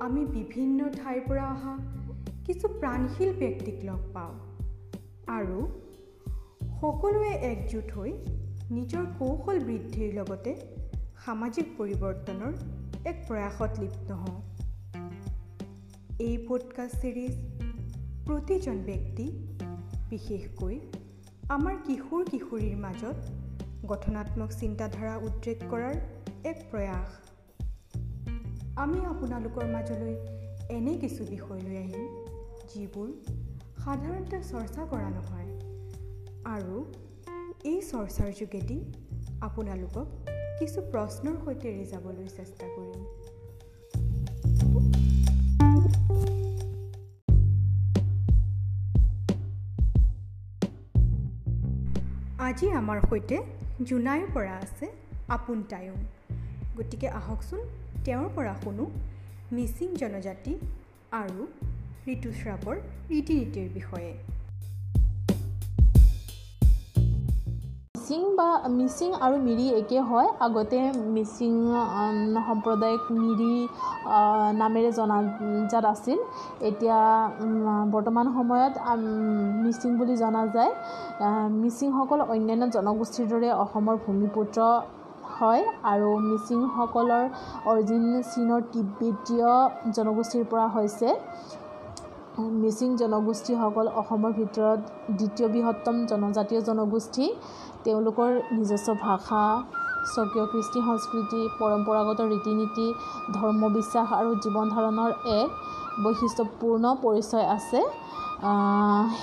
আমি বিভিন্ন ঠাইৰ পৰা অহা কিছু প্ৰাণশীল ব্যক্তিক লগ পাওঁ। আৰু সকলোৱে একজোট হৈ নিজৰ কৌশল বৃদ্ধিৰ লগতে সামাজিক পৰিৱৰ্তনৰ এক প্ৰয়াসত লিপ্ত হওঁ। এই পডকাষ্ট ছিৰিজ প্ৰতিজন ব্যক্তি বিশেষকৈ আমাৰ কিশোৰ কিশোৰীৰ মাজত গঠনাত্মক চিন্তাধাৰা উদ্ৰেক কৰাৰ এক প্ৰয়াস। আমি আপোনালোকৰ মাজলৈ এনে কিছু বিষয় লৈ আহিম যিবোৰ সাধাৰণতে চৰ্চা কৰা নহয় আৰু এই চৰ্চাৰ যোগেদি আপোনালোকক কিছু প্ৰশ্নৰ সৈতে ৰিজাবলৈ চেষ্টা কৰিম। আজি আমাৰ সৈতে জোনাইৰ পৰা আছে আপোন তায়ুং। গতিকে আহকচোন তেওঁৰ পৰা শুনো মিচিং জনজাতি আৰু ঋতুস্ৰাৱৰ ৰীতি নীতিৰ বিষয়ে। মিচিং বা মিচিং আৰু মিৰি একে হয়। আগতে মিচিং সম্প্ৰদায়ক মিৰি নামেৰে জনাজাত আছিল। এতিয়া বৰ্তমান সময়ত মিচিং বুলি জনা যায়। মিচিংসকল অন্যান্য জনগোষ্ঠীৰ দৰে অসমৰ ভূমিপুত্ৰ হয় আৰু মিচিংসকলৰ অৰিজিন চীনৰ তিব্বেতীয় জনগোষ্ঠীৰ পৰা হৈছে। মিচিং জনগোষ্ঠীসকল অসমৰ ভিতৰত দ্বিতীয় বৃহত্তম জনজাতীয় জনগোষ্ঠী। তেওঁলোকৰ নিজস্ব ভাষা স্বকীয় কৃষ্টি সংস্কৃতি পৰম্পৰাগত ৰীতি নীতি ধৰ্ম বিশ্বাস আৰু জীৱন ধাৰণৰ এক বৈশিষ্ট্যপূৰ্ণ পৰিচয় আছে।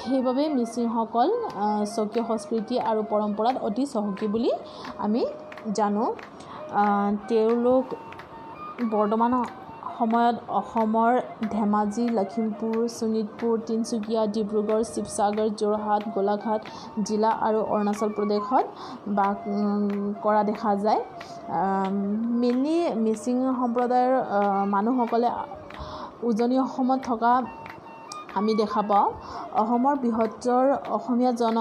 সেইবাবে মিচিংসকল স্বকীয় সংস্কৃতি আৰু পৰম্পৰাত অতি চহকী বুলি আমি জানো তেওঁলোক বৰ্তমান সময়ত অসমৰ ধেমাজি লখিমপুৰ শোণিতপুৰ তিনিচুকীয়া ডিব্ৰুগড় শিৱসাগৰ যোৰহাট গোলাঘাট জিলা আৰু অৰুণাচল প্ৰদেশত বাস কৰা দেখা যায়। মেইনলি মিচিং সম্প্ৰদায়ৰ মানুহসকলে উজনি অসমত থকা আমি দেখা পাওঁ। অসমৰ বৃহত্তৰ অসমীয়া জন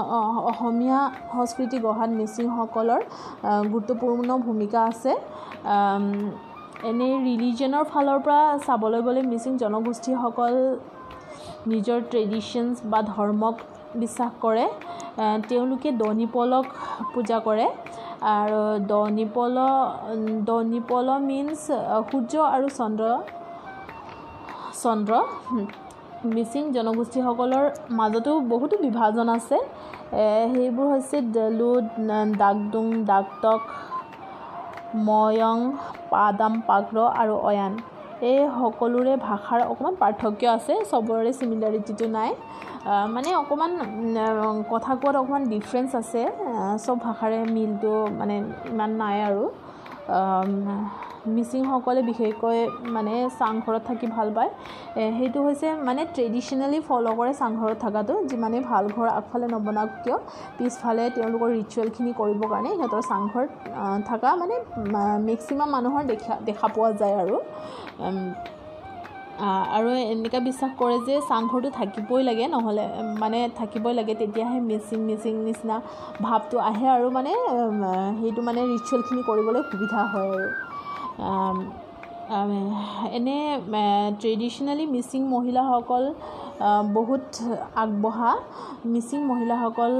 অসমীয়া সংস্কৃতি গঢ়াত মিচিংসকলৰ গুৰুত্বপূৰ্ণ ভূমিকা আছে। এনেই ৰিলিজনৰ ফালৰ পৰা চাবলৈ গ'লে মিচিং জনগোষ্ঠীসকল নিজৰ ট্ৰেডিশ্যনছ বা ধৰ্মক বিশ্বাস কৰে। তেওঁলোকে দনিপলক পূজা কৰে। আৰু দনিপল দনিপল মিনছ সূৰ্য আৰু চন্দ্ৰ চন্দ্ৰ। মিচিং জনগোষ্ঠীসকলৰ মাজতো বহুতো বিভাজন আছে। সেইবোৰ হৈছে ডেলুড ডাকডুং ডাকটক ময়ং পাদাম পাগ্ৰ আৰু অয়ান। এই সকলোৰে ভাষাৰ অকণমান পাৰ্থক্য আছে চবৰে চিমিলাৰিটিটো নাই। মানে অকণমান কথা কোৱাত অকণমান ডিফাৰেঞ্চ আছে। চব ভাষাৰে মিলটো মানে ইমান নাই আৰু। মিচিংসকলে বিশেষকৈ মানে চাংঘৰত থাকি ভাল পায়। সেইটো হৈছে মানে ট্ৰেডিশ্যনেলি ফ'ল' কৰে চাংঘৰত থকাটো যিমানেই ভাল ঘৰ আগফালে নবনাওক কিয় পিছফালে তেওঁলোকৰ ৰিচুৱেলখিনি কৰিবৰ কাৰণে সিহঁতৰ চাংঘৰত থকা মানে মেক্সিমাম মানুহৰ দেখা দেখা পোৱা যায় আৰু। আৰু এনেকুৱা বিশ্বাস কৰে যে চাংঘৰটো থাকিবই লাগে নহ'লে মানে থাকিবই লাগে তেতিয়াহে মিচিং মিচিং নিচিনা ভাৱটো আহে আৰু মানে সেইটো মানে ৰিচুৱেলখিনি কৰিবলৈ সুবিধা হয় আৰু। এনে ট্ৰেডিশ্যনেলি মিচিং মহিলাসকল বহুত আগবঢ়া। মিচিং মহিলাসকল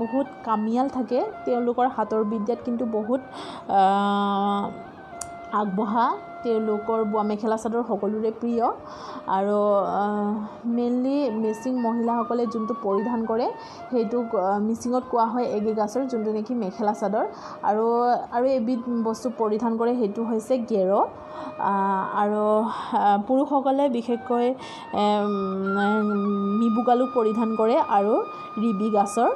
বহুত কামিয়াল থাকে। তেওঁলোকৰ হাতৰ বিদ্যাত কিন্তু বহুত আগবঢ়া। তেওঁলোকৰ বোৱা মেখেলা চাদৰ সকলোৰে প্ৰিয়। আৰু মেইনলি মিচিং মহিলাসকলে যোনটো পৰিধান কৰে সেইটোক মিচিঙত কোৱা হয় এগিগাছৰ যোনটো নেকি মেখেলা চাদৰ। আৰু আৰু এবিধ বস্তু পৰিধান কৰে সেইটো হৈছে গেৰ। আৰু পুৰুষসকলে বিশেষকৈ মিবুগালু পৰিধান কৰে আৰু ৰিবি গাছৰ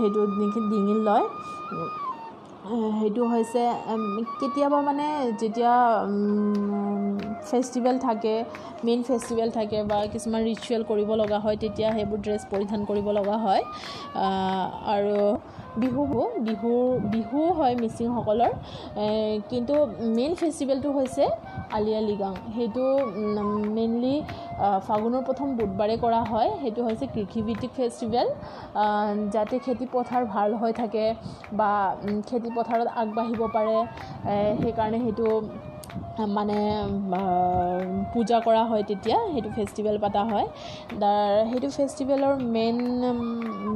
সেইটো নেকি ডিঙিত লয়। সেইটো হৈছে কেতিয়াবা মানে যেতিয়া ফেষ্টিভেল থাকে মেইন ফেষ্টিভেল থাকে বা কিছুমান ৰিচুৱেল কৰিব লগা হয় তেতিয়া সেইবোৰ ড্ৰেছ পৰিধান কৰিব লগা হয়। আৰু বিহু বিহু বিহু হয় মিচিংসকলৰ। কিন্তু মেইন ফেষ্টিভেলটো হৈছে আলি আই লৃগাং। সেইটো মেইনলি ফাগুনৰ প্ৰথম বুধবাৰে কৰা হয়। সেইটো হৈছে কৃষিভিত্তিক ফেষ্টিভেল যাতে খেতিপথাৰ ভাল হৈ থাকে বা খেতিপথাৰত আগবাঢ়িব পাৰে। সেইকাৰণে সেইটো মানে পূজা কৰা হয় তেতিয়া। সেইটো ফেষ্টিভেল পতা হয়। সেইটো ফেষ্টিভেলৰ মেইন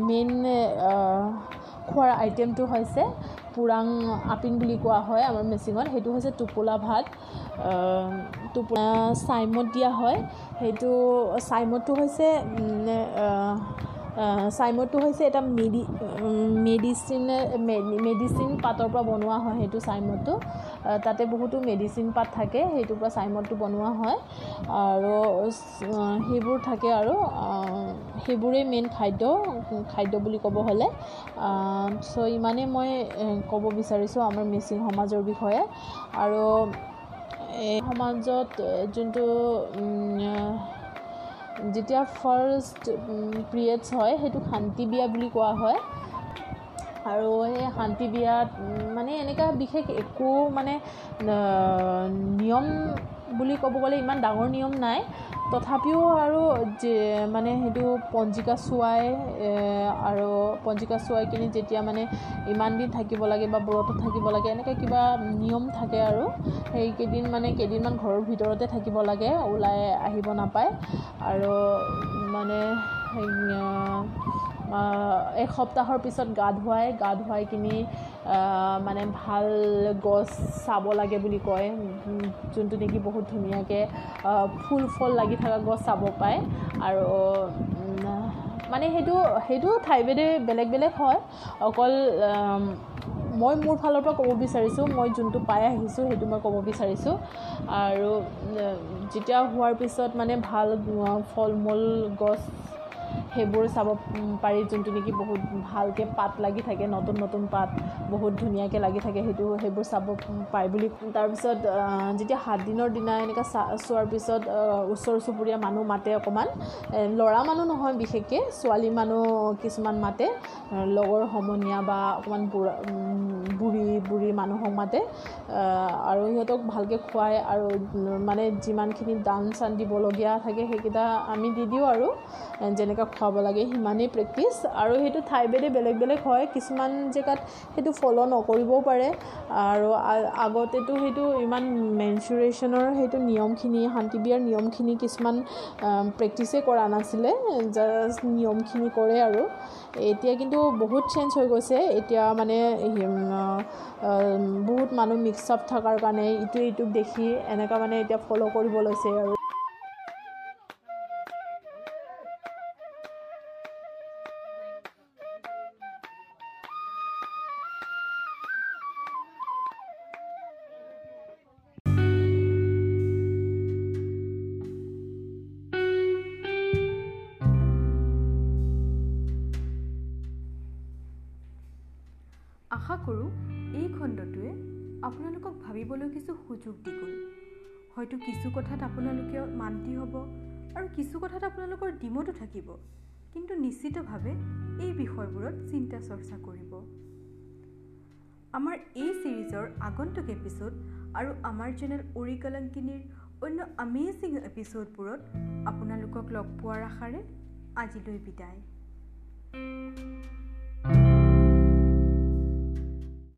মেইন খোৱাৰ আইটেমটো হৈছে পোৰাং আপিং বুলি কোৱা হয় আমাৰ মিচিঙত সেইটো হৈছে টোপোলা ভাত। টোপোলা চাইমদ দিয়া হয়। সেইটো চাইমদটো হৈছে চাইমদটো হৈছে এটা মেডি মেডিচিন মেডিচিন পাতৰ পৰা বনোৱা হয় সেইটো চাইমদটো তাতে বহুতো মেডিচিন পাত থাকে সেইটোৰ পৰা চাইমদটো বনোৱা হয়। আৰু সেইবোৰ থাকে আৰু সেইবোৰেই মেইন খাদ্য খাদ্য বুলি ক'ব হ'লে। চ' ইমানেই মই ক'ব বিচাৰিছোঁ আমাৰ মিচিং সমাজৰ বিষয়ে। আৰু এই সমাজত যোনটো যেতিয়া ফাৰ্ষ্ট পিৰিয়ডছ হয় সেইটো শান্তি বিয়া বুলি কোৱা হয়। আৰু সেই শান্তি বিয়াত মানে এনেকুৱা বিশেষ একো মানে নিয়ম বুলি ক'ব গ'লে ইমান ডাঙৰ নিয়ম নাই। তথাপিও আৰু মানে সেইটো পঞ্জিকা চোৱাই আৰু পঞ্জিকা চোৱাই কিনি যেতিয়া মানে ইমান দিন থাকিব লাগে বা ব্ৰতত থাকিব লাগে এনেকৈ কিবা নিয়ম থাকে আৰু। সেইকেইদিন মানে কেইদিনমান ঘৰৰ ভিতৰতে থাকিব লাগে ওলাই আহিব নাপায়। আৰু মানে এসপ্তাহৰ পিছত গা ধুৱাই গা ধুৱাই কিনি মানে ভাল গছ চাব লাগে বুলি কয়। যোনটো নেকি বহুত ধুনীয়াকৈ ফুল ফল লাগি থকা গছ চাব পায়। আৰু মানে সেইটো সেইটো ঠাইভেদে বেলেগ বেলেগ হয়। অকল মই মোৰ ফালৰ পৰা ক'ব বিচাৰিছোঁ মই যোনটো পাই আহিছোঁ সেইটো মই ক'ব বিচাৰিছোঁ। আৰু যেতিয়া হোৱাৰ পিছত মানে ভাল ফল মূল গছ সেইবোৰ চাব পাৰি যোনটো নেকি বহুত ভালকৈ পাত লাগি থাকে নতুন নতুন পাত বহুত ধুনীয়াকৈ লাগি থাকে সেইটো সেইবোৰ চাব পায় বুলি তাৰপিছত যেতিয়া সাতদিনৰ দিনা এনেকৈ চা চোৱাৰ পিছত ওচৰ চুবুৰীয়া মানুহ মাতে অকণমান ল'ৰা মানুহ নহয় বিশেষকৈ ছোৱালী মানুহ কিছুমান মাতে লগৰ সমনীয়া বা অকণমান বুঢ়া বুঢ়ী বুঢ়ী মানুহক মাতে আৰু সিহঁতক ভালকৈ খুৱাই আৰু মানে যিমানখিনি দান চান দিবলগীয়া থাকে সেইকেইটা আমি দি দিওঁ আৰু যেনেকৈ খুৱাব লাগে সিমানেই প্ৰেক্টিচ আৰু সেইটো ঠাইভেদে বেলেগ বেলেগ হয় কিছুমান জেগাত সেইটো ফ'ল' নকৰিবও পাৰে। আৰু আগতেতো সেইটো ইমান মেনচুৰেশ্যনৰ সেইটো নিয়মখিনি শান্তি বিয়াৰ নিয়মখিনি কিছুমান প্ৰেক্টিচেই কৰা নাছিলে জাষ্ট নিয়মখিনি কৰে আৰু। এতিয়া কিন্তু বহুত চেঞ্জ হৈ গৈছে। এতিয়া মানে বহুত মানুহ মিক্স আপ থকাৰ কাৰণে ইটোৱে ইটোক দেখি এনেকুৱা মানে এতিয়া ফ'ল' কৰিব লৈছে আৰু। আশা কৰোঁ এই খণ্ডটোৱে আপোনালোকক ভাবিবলৈ কিছু সুযোগ দি গ'ল। হয়তো কিছু কথাত আপোনালোকে মান্তি হ'ব আৰু কিছু কথাত আপোনালোকৰ ডিমতো থাকিব। কিন্তু নিশ্চিতভাৱে এই বিষয়বোৰত চিন্তা চৰ্চা কৰিব। আমাৰ এই ছিৰিজৰ আগন্তুক এপিছ'ড আৰু আমাৰ চেনেল অৰিকালাংকিনীৰ অন্য আমেজিং এপিছ'ডবোৰত আপোনালোকক লগ পোৱাৰ আশাৰে আজিলৈ বিদায়।